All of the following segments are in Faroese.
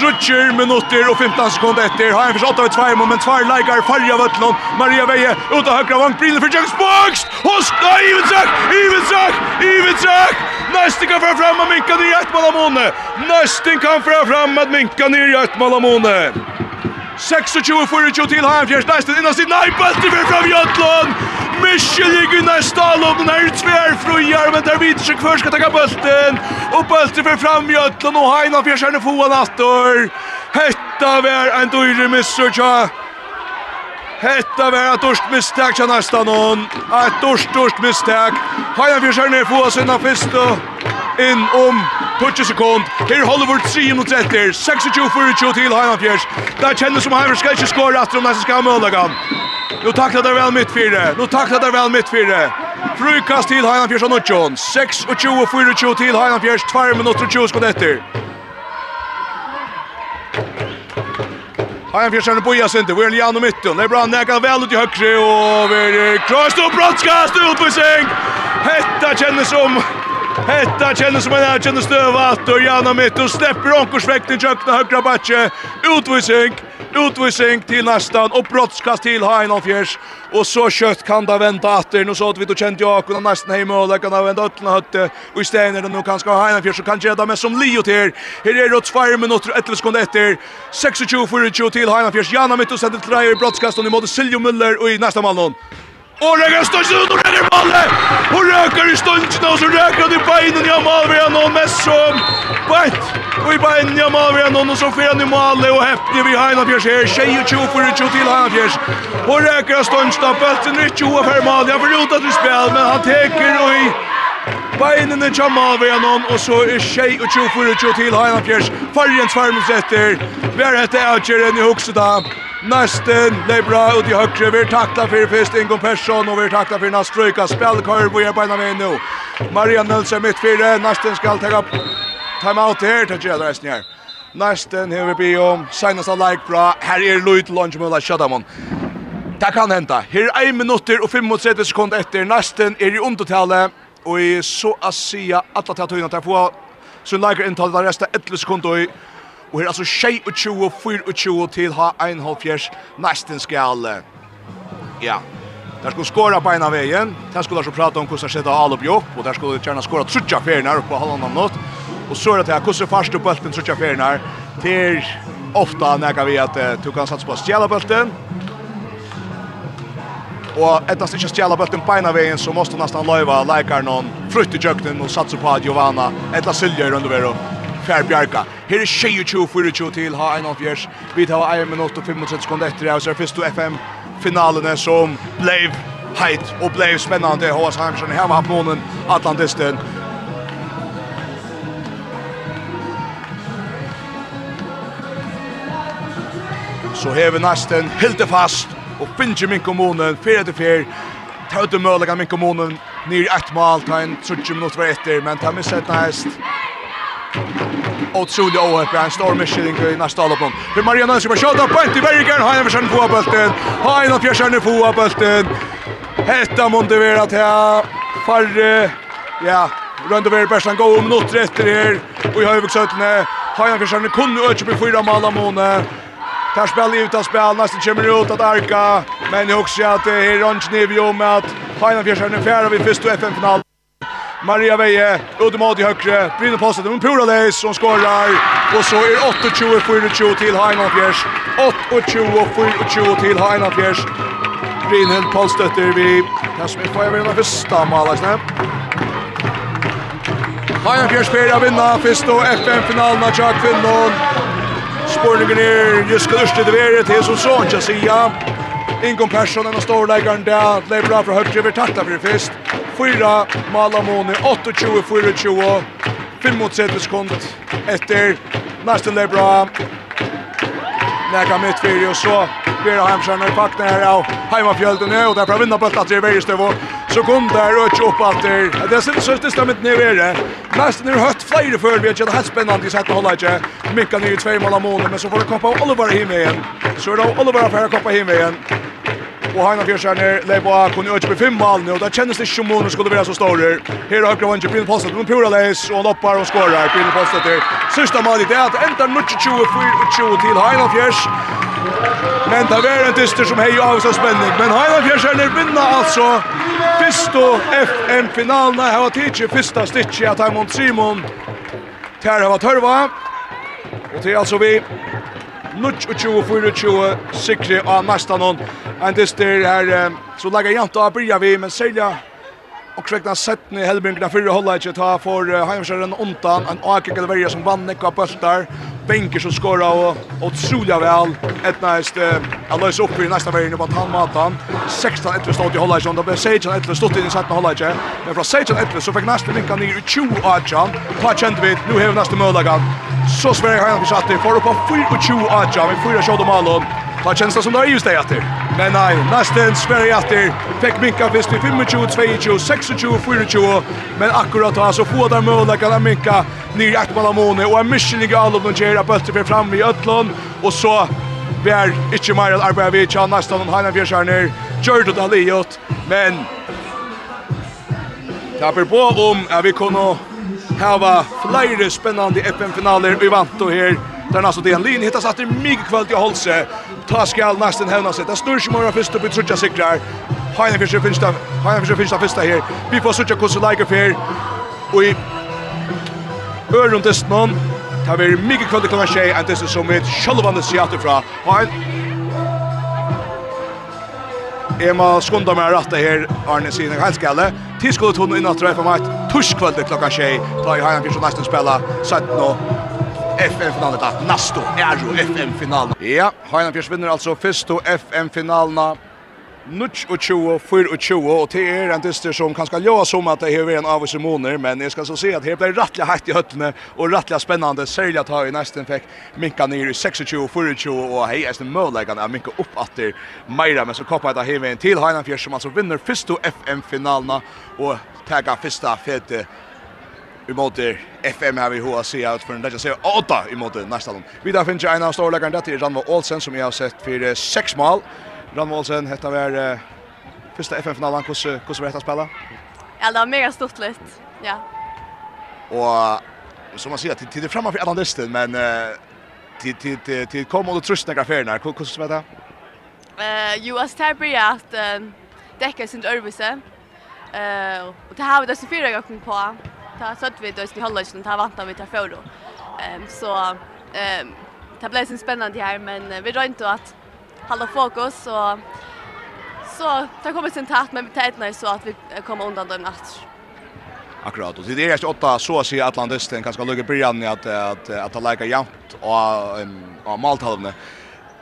Trutcher minutter och 15 sekunder efter. Har en för 8 2 men två likar Farja Vötlon. Maria Veje ut av högra vang brinner för James Box. Hos Ivensak, Ivensak, Ivensak. Nästan kan fram fram och minka ner ett mål Amone. Nästan kan fram fram att minka ner ett mål Amone. 26-24 till Hajmfjärs, nästan innan sin nej, bättre för fram Jötlund! Michel i Gunnar Stalom, den er tver frujar, men der vidt seg først skal takka bulten. og bulten för fram Jötland och Heina för kärna få nattor. Hetta vær en dyrre missur, tja. Hetta vær et dorsk mistak, tja næsta noen. Et dorsk, dorsk mistak. Heina för kärna få sina första inn om 20 sekund. Her holder vårt 3 mot etter. 26-24 til Heinafjers. Det kjennes som Heinafjers skal ikke skåre etter om nesten skal ha møllagan. Nu tacklar det väl mitt fyra. Nu tacklar det väl mitt fyra. Frukast till Heinan Fjärs och Nuttjon. 6 och 20 och 4 och 20 till Heinan Fjärs. 2 minuter och 20 skott efter. Heinan Fjärs är nu bojas inte. Vi är Lian och mitten. Det är bra. Näka väl ut i högre och vi är kross och brottskast utvisning. Hetta kändes som... Hetta kjennes som en erkjenne støvatt, og Janna mitt, og slipper onkorsvekten kjøkna høyre batje. Utvisning, utvisning til nästan, og brottskast til Hain og Fjers. Og så kjøtt kan da vente atter, nå så at vi tog kjent Jakob og nesten hjemme, og det kan da vente øtlene høtte, og i stedet er det nå kanskje Hain og Fjers, og kan gjøre med som liot her. Her er det 2 minutter, 11 sekunder etter, 26-24 til Hain og Fjers. Janna mitt, og sender til Reier, brottskast, og i måte Siljo Müller, og i nästa mål Og røkker stundsen ut og røkker ballet! Og røkker i stundsen og så røkker han i beinen i Amalvia noen mest som bætt! Og i beinen i Amalvia noen og så fyrer han i malet og heppner vi Heinafjers her. Tjej og tjo for tjo til Heinafjers. Og røkker av stundsen av bøtten i tjo og fer malet. Han får ut at du spiller, men han teker og i Beinene kommer av igjen og så er tjej og tjo for tjo til Heinafjers. Fjers. Farjens etter. Vi er etter avgjøren i Hokseda. Nesten lebra ut i høyre. Vi er takta for fyrst Ingo Persson og vi er takta for Nastrøyka. Spelkøyr vi er beina med nå. Maria Nelsen mitt fire. Nesten skal ta time out her. Det gjør det resten her. Nesten her vi blir om. Senest av like bra. Her er Lloyd Lungemøla Shadamon. Det kan henta. Her er 1 minutter og 35 sekunder etter. Nesten er i undertallet och är så att säga alla tatuerna där få så lägger in tal där resta 11 sekunder og och här altså 22 og 24 til ha en halv fjers nästan skal ja der skulle skåra på en av veien der skulle altså prata om hvordan ska sätta all upp jobb och där skulle gjerne skåra trutja fjärnar på halvan av något. Och så er det här hvordan ska fast upp bulten trutja fjärnar til ofta när vi at du kan satsa på stjela bulten og ettast inte stjäla bulten på ena vägen så måste nesten løyva läkar någon frutt i jökten og satsa på at Giovanna ettla syljer rundt vero Fär Bjarka. Her er 22 24 til ha en av fjers. Vi tar 1 minutt og 35 sekunder etter det här så er först FM-finalene som blev heit og blev spännande. Håas Hansson her var månen Atlantisten. Så hever nesten helt fast og finner min kommunen, fyrir etter fyrir, tøyde mølega min kommunen, nyr ett mål, ta en 30 minutter var etter, men ta misset næst. Otrolig ohøpig, en stor miskjering i næste alloppnån. For Marianne Ønsker på kjøtta, Bent i Berger, har en forskjellen på bølten, har en få på bølten. Hetta måtte være farre, ja, rundt over Bersland gå om minutter etter her, og i høyvøksøttene, har en fjerskjellen kun økjøp i fyra mål av måned. Tar spel ut av spel, nästan kommer ut att arka. Men jag också att det är Ronch Nivio med att Final Fjärsson är färre vid första FN-final. Maria Veje, ut i högre, brinner på sig, men Pura Leis som skorrar. Och så är 28-24 till Heinland Fjärs. 28-24 till Heinland Fjärs. Brynne på stötter vi. det som är på över den första målagsnä. Heinland Fjärs fyra vinna, första FN-finalen av Jack Finland. Spårningen är just kudurste det är till som sån jag säga. Inkom Persson och storläggaren där Det lägga bra för högt över tatta för fest. Fyra Malamoni 28 24 5 mot 30 sekund efter nästa lägga bra. Näka mitt fyrir och så blir Hamsjärn i pakten här av Heimafjölden och där får vinna på att det är Vejrstövå. Så kom där och upp att det är det som stöttas där mitt nere. Nästan är hött flera för vi har helt spännande i sätt att hålla inte. Mickan är ju två mål av mål men så får det koppa Oliver hem igen. Så är det Oliver affär att koppa hem igen. Og Heina Fjerskjerner, på kunne øke på fem målene, og det kjennes ikke som måneder skulle være så store. Her er Høyre Vanger, Brynne Postet, men pura leis, og han oppar og skårer. Brynne Postet til sørste i det at enda 24-24 til Heina Fjers. Men det er en dyster som heier av seg spenning. Men Heina Fjerskjerner vinner altså Fisto FM-finalen. Her var tidsi fyrsta stitsi av Taimond Simon. Ter har vært hørva. Og til altså vi 24-24 sikre av nästan Mastanon. En dyster her, så lager janta av byrja vi, men sälja och krekna settene i helbringarna fyrre hålla inte ta för heimskjæren ontan, en akekkel välja som vann nekka bøltar, Bänker som skåra och otroliga väl ett näst att lösa upp i nästa vägen på han matan, 16-11 stått i hålla inte da ble 16-11 stått i den settene hålla inte. men från Sage efter så fick nästa vinka ner i 20-18, ta kjent vi, nu har nästa möjlighet. Så Sverige har han försatt det. för på 4-2 Adja. Vi får köra Malon. Ta känslan som det är just det efter. Men nej, nästan Sverige efter. Fick minka först i 25, 22, 26, 24. Men akkurat då så får där möjliga kan minka ner i Akmalamone. Och en mission i av de gärna bötter för fram i Ötlund. Och så Bär inte mer att arbeta vid Tjan nästan om Heina Björskärner. Gör det Aliot. Men Det Tapper på om att vi kommer hava flere spennande FN-finaler i Vanto her. Der altså det en linje hittas at det er mye kvalitet i Holse. Ta skal nesten hevna seg. Det står seg først opp i trutja sikrar. Heine Fischer finnes det, Heine Fischer finnes det første her. Vi får sutja hvordan leger fer. Og i øren testen om, det har vært mye kvalitet klokka tjei, det test som er sjølvande Seattle fra. Heine, Emma skundar skunda meg här Arne Sinek, Halskalle. skalle. hon hun innan treffer mig torskvölde klokka tjej. Ta i hajan Pirsson nästan spela 17 och FM-finalen. Nasto är ju FM-finalen. Ja, Hajan Pirsson vinner alltså först och FM-finalen Nuts och 20, 4 och 20 och det är en dyster som kan ska låa som att det är en av oss månader men jag ska så se att det blir rättliga hett i höttene och rättliga spännande sälja att ha i nästan fick minka ner i 26 4 20 och hej är det möjligt att minka upp att det Meira men så koppar det hem en till Hainan Fjärs som alltså vinner första FM-finalen, och tagga första fete i måte FM har vi hoa se ut för en där se åtta i måte nästa gång. Vi där finns ju en av storläggaren där till Ranva Olsen som jag har sett för sex mål Rann hetta var uh, första FN-finalen, hur hur var det att spela? Ja, det var mega stort lätt. Ja. Och som man säger till det framför alla listan, men uh, till till till till kom och trösta några färna. Hur hur var det? Eh, US Tabri att täcka sin örvise. Eh, och det har vi det så fyra gånger på. Ta så att vi då i halvleken ta vanta vi till för då. Ehm så ehm det blir så spännande här men vi rör inte att hålla fokus och så det kommer sin takt men tätna så att vi kommer undan den natt. Akkurat. Och det är ju åtta så att säga Atlantis kanske lugga Brian att att att ta lika jämnt och och malthalvne.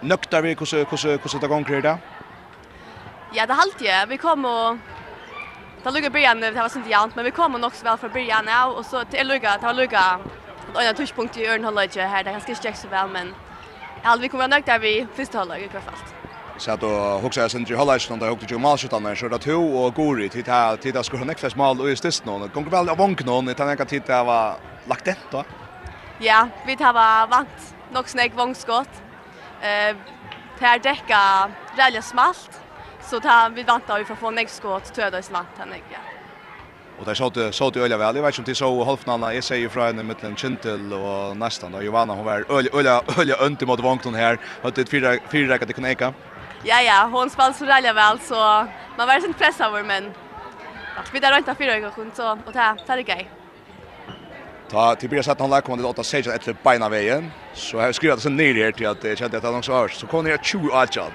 Nöktar vi hur hur hur det går det? Ja, det halt ju. Vi kommer och Det lugga början, det var sånt jämnt, men vi kommer nog så väl för början nu och så till lugga, det lugga. Och en touchpunkt i Örnhallage här, det kanske inte så väl, men Ja, vi kommer nog där vi första halvleg i alla fall. Så att då hugsa jag sen till Hollandsson där hugga ju mål så där två och Gori till där till där skulle nästa mål och just det någon kom väl av någon utan jag kan titta vad lagt det då. Ja, vi tar vant nog snägg vångskott. Eh Per däcka rälja smalt så tar vi väntar vi får få nästa skott töda i han ja. Och där såg det det öliga väl. Jag vet inte om det så halvfinalen. jag säger från en mellan Chintel och nästan då Johanna hon var öliga öliga öliga önt mot vankton här. Hade ett fyra fyra räcker till kunna. Ja ja, hon spelade så öliga väl så man var inte pressad över men vi där inte fyra gånger så och det där det grej. Ta till blir sätta han kommer det åtta säger att det beina vägen. Så jag skrev det sen ner här till att det kände att han också hörs. Så kom ner 20 allt.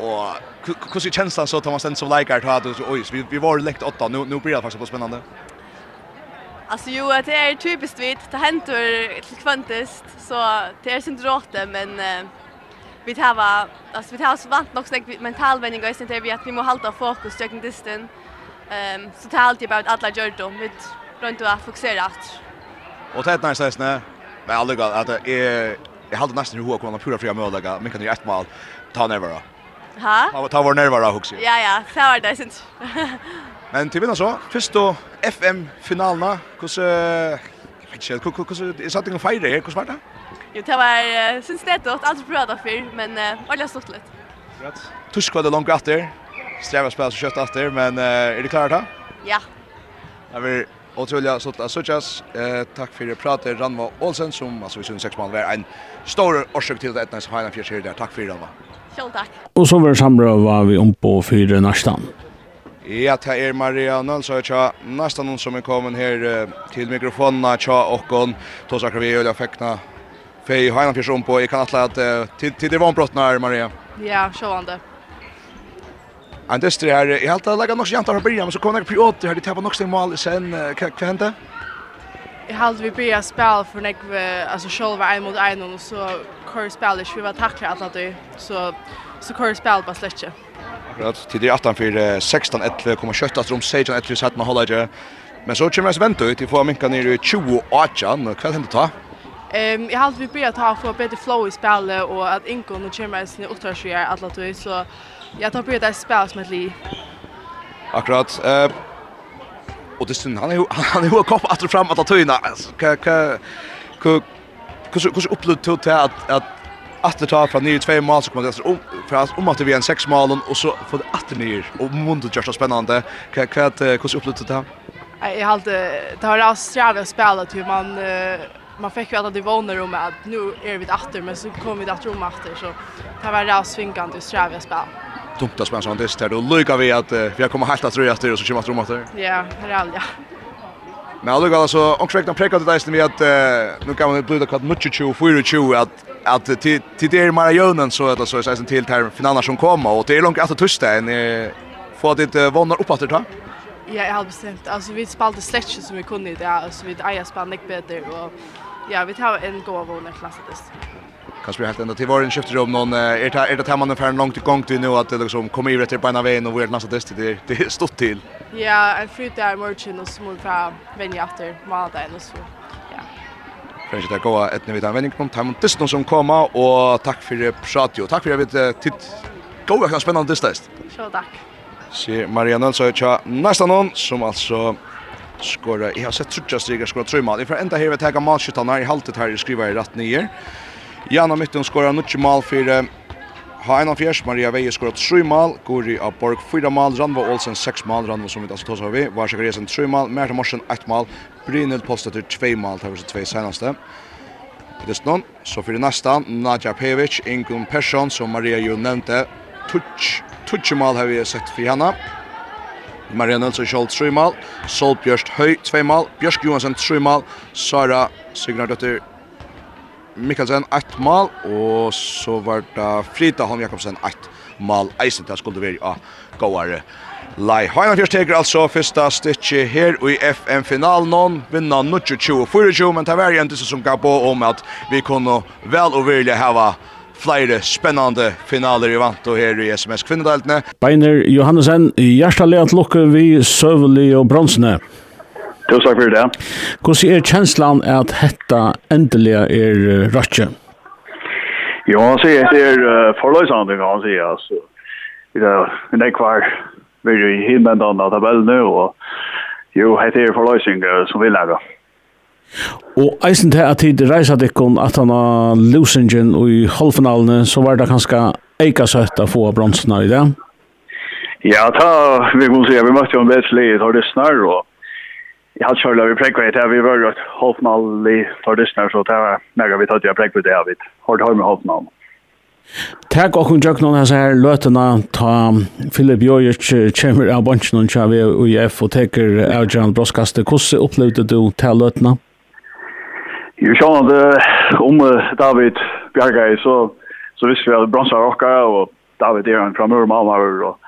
Och hur ser känslan så Thomas som likar att det oj vi vi var lekt åtta nu nu blir det faktiskt på spännande. Alltså jo det är typiskt vitt det händer till kvantist så det är synd råte men vi tar va alltså vi tar oss vant nog snägt mental vändning och sen vi att vi måste hålla fokus jag kan distan. Ehm så det är alltid about alla gör då med runt och fokusera att. Och det är nice nästan. Men alltså att jag jag hade nästan hur kommer att pura fria möjliga men kan ju ett mål ta ner Ha? Man tar var nervare hugsi. Ja, ja, det var det syns. Men till vinner så, först då FM-finalerna, hur Jag vet inte, hur är satt ingen fejre här, hur var det? Jo, det var, syns det då, allt prövat för, men alla stort lite. Rätt. Tusk var det långt efter, strävar spel så kött efter, men är det klart här? Ja. Jag vill Otroliga så att såchas eh tack för det pratet Ranva Olsen som alltså vi syns sex man var en stor orsak till det nästa hela fjärde där. Tack för det Ranva. Själv tack. Och så var samra var vi om på fyra nästan. Ja, det er Maria Nølsøy tja nesten noen som er kommet her til mikrofonen, tja okkon. to akkurat vi øyla fekna fei heinan fyrst om på. Jeg kan atle at til det var en brottene her, Maria. Ja, sjåvande. En dystri her, jeg helt laga nok så jantar fra byrja, men så kom jeg på åter her, de tappa nok sin mål sen, hva hendte? Jeg helt vi byrja spela for vi altså sjolva en mot en, og så kår spela ikke, vi var takla alt at du, så, så kår spela bare slett ikke. Akkurat, Tid er 18 for 16 11, kommer kjøttet rom 16 11, så hatt man holder ikke, men så kommer jeg vente ut, til får minka ned i 20 18, hva hendte ta? Ehm um, jag hade vi börjat ta för bättre flow i spelet och att Ingo nu kommer sin uppdragsgivare alla tog så Jag tar på det spel som ett li. Akkurat. Eh och det stund han är han är ju kopp att fram att ta Ka ka kan kan kan hur hur upplevt till att att åter ta från nya två mål så kommer det om för att om att vi en sex mål och så får det att ner och mundet görs så spännande. Ka kan hur upplevt det här? Jag hade det har Australien spelat hur man man fick ju alla de vånar om att nu är vi åter men så kommer vi att rum åter så det var ras svingande och sträva spel dumt att spela sånt dist här då lyckas vi att vi har kommit helt att röja efter och så kommer att rumma där. Ja, det är ja. Men alltså alltså och räkna präcka det där med att nu kan man bluda kvart mycket 20 24 att att till till det är Jonen så att så är sen till här finaler som kommer och det är långt att tysta en få det vannar upp att ta. Ja, jag har bestämt. Alltså vi spelade släcke som vi kunde det alltså vi ejer spann bättre och ja, vi tar en gåva och en klassatest. Kanske helt ända till var en skiftar om någon är det är det hemma ungefär långt i gång till nu att det liksom kommer ju rätt på ena vägen och vi är nästan dest det det stått till. Ja, en fruit där merchant och små fra vänja efter måldagen och så. Ja. Kanske det går ett ni vet en vändning kom timon tills någon som kommer och tack för pratio. Tack för att vi titt goda kan spännande test. Så tack. Se Marianne så tja nästa någon som alltså skora. Jag har sett trutja stiga skora tre mål. får ända här vi tar matchen i haltet här skriver i rätt ner. Janna Mytten skorar nutje mål för Ha en fjärs, Maria Veje skorat 7 mål, Guri av Borg 4 mål, Ranva Olsen 6 mål, Ranva som vi altså tås av vi, Varsek Resen 3 mål, Merta Morsen 1 mål, Brynhild Postetter 2 mål, det var så 2 senaste. Det er noen, så för det nästa, Nadja Pevic, Ingun Persson som Maria jo nevnte, touch, touch mål har vi sett for henne. Maria Nilsson Scholt 3 mål, Sol Bjørst Høy 2 mål, Bjørsk Johansen 3 mål, Sara Signardøtter Mikkelsen 1 mål, og så var det Frida Holm Jakobsen 1 mål eisen, det skulle være av gåare Lai Heimann fyrst teker altså fyrsta stitje her i FM-finalen, vinna 22-24, men det var igjen disse som gav på om at vi kunne vel og vilja hava flere spennende finaler i vant og her i SMS-kvinnedeltene. Beiner Johannesen, hjertelig at lukke vi søvelig og bronsene. Tusen takk for det. Hvordan er kjenslan at hetta endelig er uh. Jo, han sier at det er uh, forløsende, kan han si. Altså. Det er en ikke vi er i innvendende av tabellen nå, og jo, hette er forløsning som vi lager. Og eisen til at tid reisa dikken at han har losingen og i halvfinalene, så var det kanskje eika søtt å få bronsene i det? Ja, ta, vi må si, vi møtte jo en bedre litt, har det snarr, og Jag har kört över präckvät här. Vi var ett hoppnall i fördyssnar så det var när vi tog jag präckvät det här vid. Har du hört med hoppnall? Tack och hon jökna så här lötena ta Filip Jojic kommer av bunchen och vi och IF och täcker Arjan Broskaste. Hur upplevde du till lötena? Jo, sjån det om David Bjergay så så visste vi att Bronsa rockar och David är en framöver mamma och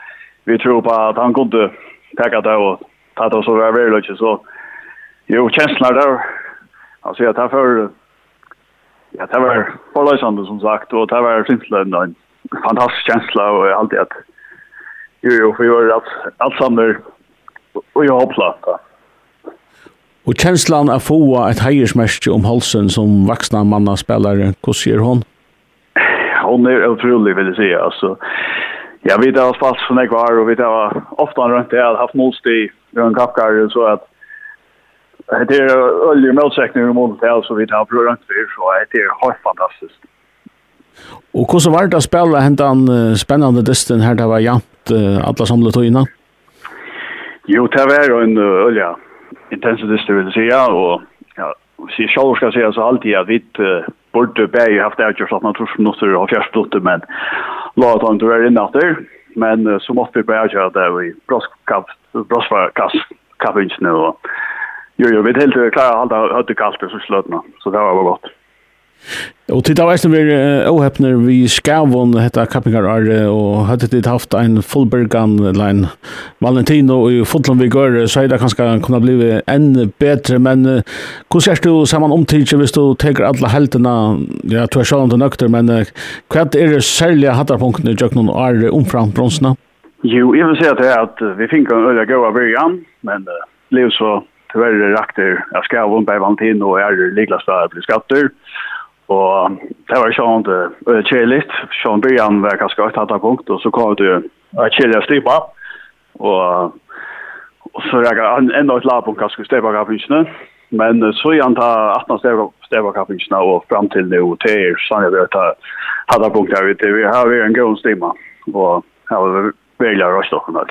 vi tror på att han kunde täcka det och ta det så var väldigt så Jo, känslan där. Alltså jag tar för ja, det var förlösande som sagt och det var simpelthen en fantastisk känsla och jag alltid att jo, jo, för jag att allt samlar och jag hoppla. Och känslan att få ett hejersmärke om halsen som vuxna manna spelare, hur ser hon? Hon är otrolig vill jag säga. Alltså, jag vet att jag har spalt som jag var och vet att jag ofta runt det har haft motstid en kappkarren så att Det är öliga målsäkningar i målet här så vi har runt för så det är helt fantastiskt. Och hur så var det att spela hentan spännande dysten här det var jämnt alla samlet och innan? Jo, det var en öliga intensiv dysten vill säga och ja, så jag ska säga så alltid att vi borde bära haft avgjort att man tror som något har fjärstblått men låt han inte vara inne efter men så måste vi bära att det var i brottskast Jo, jo, vi helt klare å holde høyde kalt så sløtene, Så det var godt. Og til dagvæsne vi åhepner vi skavon hetta kappingar are og hadde dit haft ein fullbergan lein Valentino og fotlom vi går så er det kanskje kunne bli enn bedre, men hvordan ser du saman omtidje hvis du teker alle heltene ja, du er sjående nøkter men hva er det særlige hattarpunktene i jøkken og er omfram bronsene? Jo, jeg vil si at, at vi finner en øyla gøy av byrjan men uh, liv så tyvärr rakter jag ska vara på Valentino och är liglas där bli skatter och det var ju inte äh, cheligt Sean Brian var ganska ett hattar punkt och så kom det att chilla stipa och och så jag ändå ett lag på kanske stäva kapinchen men så är han ta 18 stäva stäva kapinchen och fram till nu till er så jag vet att hattar punkt där vi har en god stimma och har väl jag röstat på något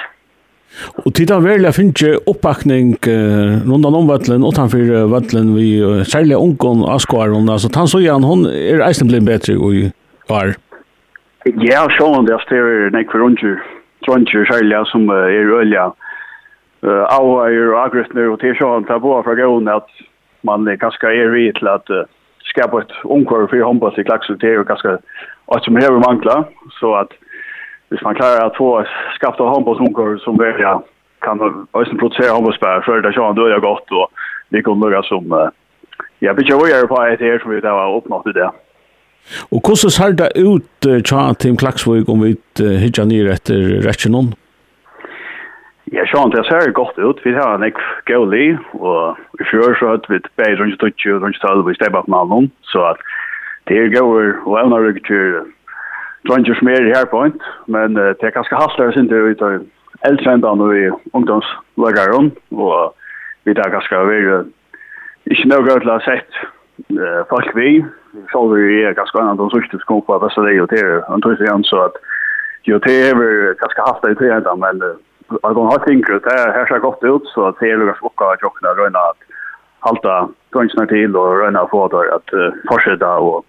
Og tida har verlig finnes oppbakning uh, rundt om vattlen, utenfor vattlen, vi uh, særlig ungen avskåren, altså tannsøyan, hun er eisen blitt bedre i var. Ja, sånn det er nek for unger, trunger særlig som uh, er ølja. Uh, Aua er agrøtner, og til sånn tar på fra gåen at man er kanskje er vidt til at uh, skapa et unger for håndbås i klakser til, og kanskje at som hever mangla, så at uh, hvis man klarar att få skaffa handbollsunkor som välja kan ösen producera handbollsspelare för det kör då jag gott och vi kommer några som jag vill ju göra på ett här som vi där har uppnått det. Och hur ser det ut tja Tim Klaxvik om vi hittar ner efter Ratchenon? Ja, så det ser gott ut. Vi har en goalie og i fjör så hade vi ett bäj runt 20 rundt 12 i stedet på Så at det er och og har dronjer mer her på en, men uh, det er ganske hastlere sin til ut av eldre enn da når vi og vi er ganske veldig, ikke noe gøy til å ha sett uh, folk vi, så vi er ganske annet om sørste som kommer på beste det, og til, er en tøyse igjen, så at jo, det er vel ganske hastlere til enda, men uh, hun har ha tinker, det her ser godt ut, så det er ganske oppgave til å kunne røyne at halta dronjene til og røyne å få det at uh, fortsette og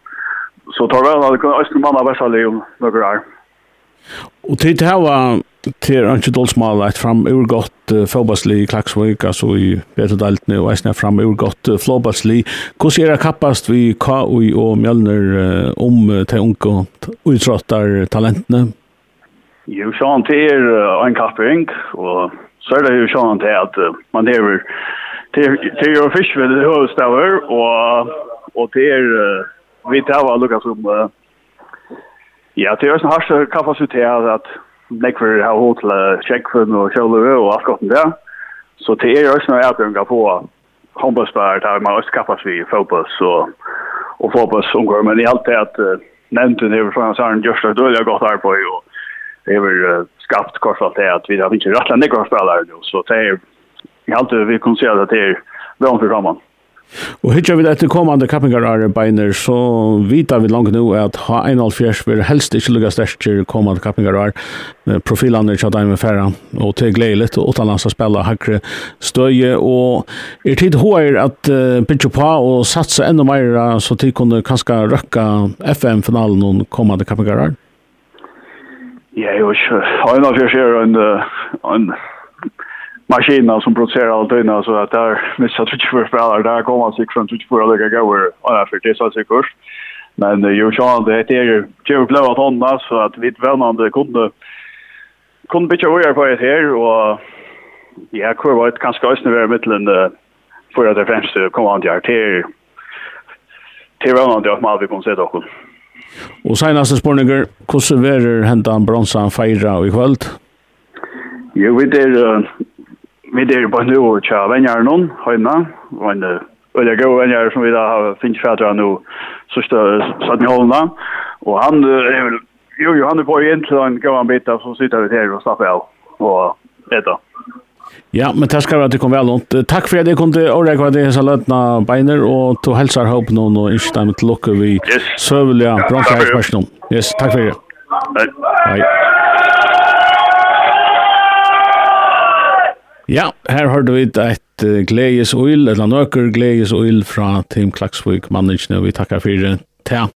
Så tar väl att kunna östra mann av liv om några år. Og til det her var til Anki Dolsmal et fram urgott uh, fotbollslig i Klaksvik, alltså i Betodaltene og eisne fram urgott uh, fotbollslig. Hvordan er det kappast vi KUI och Mjölner om uh, till unga utrottar talentene? Jo, sånn til er uh, en kappring og så er det jo sånn til at uh, man lever till till fiskved i huvudstavar och och till Vi tar var lukka som ja, det er sånn hardt kapasitet at nekver har hod til tjekkfunn og kjøløve og alt godt der. Så det er også noe erbjørnga på håndbøsbær der man også kappas vi fotbøs og, og fotbøs omgår. Men i alt det at uh, nevnten er fra Saren Gjørstad dødelig godt arbeid og det er uh, skapt kort alt det at vi har ikke rettelig nekvar spillere nå. Så det er, i alt det vi kan se at det er veldig for sammen. Og hittar vi etter kommande kappingarare beiner, så vita vi langt nu at ha 1,5 vil helst ikke lukka sterkir kommande kappingarare. Profilene tja daim med færa og til gledeligt, og utanlands å spela hakre støye, og er tid HR at uh, bytja på og satsa enda meir, så tid kunne kanska røkka FM-finalen og kommande kappingarare? Ja, jo, vet ikke. 1,5 er en, en maskiner som producerar allt det så att där missar tror för spelare där kommer sig från tror 24 olika gånger och för det så sig kurs men ju så det är ju ju blå att hon så att vi vännande kunde kunde bitcha över på det här och ja kvar var det kanske också när mittlen för att det främst kommer an till till till vänande att man vi kunna se då Och senaste spurningar, hvordan verer hentan bronsan feira i kvöld? Jo, vi er Vi er på nu og tja venjar noen, høyna, og en øyla gode venjar som vi da har finnes fædre nu, sørste satt i holdene. Og han er vel, jo, jo, han er på igjen til en gammel bit, så sitter vi her og slapper av, og etter. Ja, men det skal vi at du kom vel rundt. Takk for at jeg kunne overrekke at jeg har løtna beiner, og to helsar håp noen, og ikke dem til lukke vi søvelige bronkaherspersonen. Yes, takk for det. Hei. Hei. Ja, her har du vidt et uh, gledes oil, eller nøkker gledes oil fra Team Klaksvik manningene, vi takkar for det. Ja,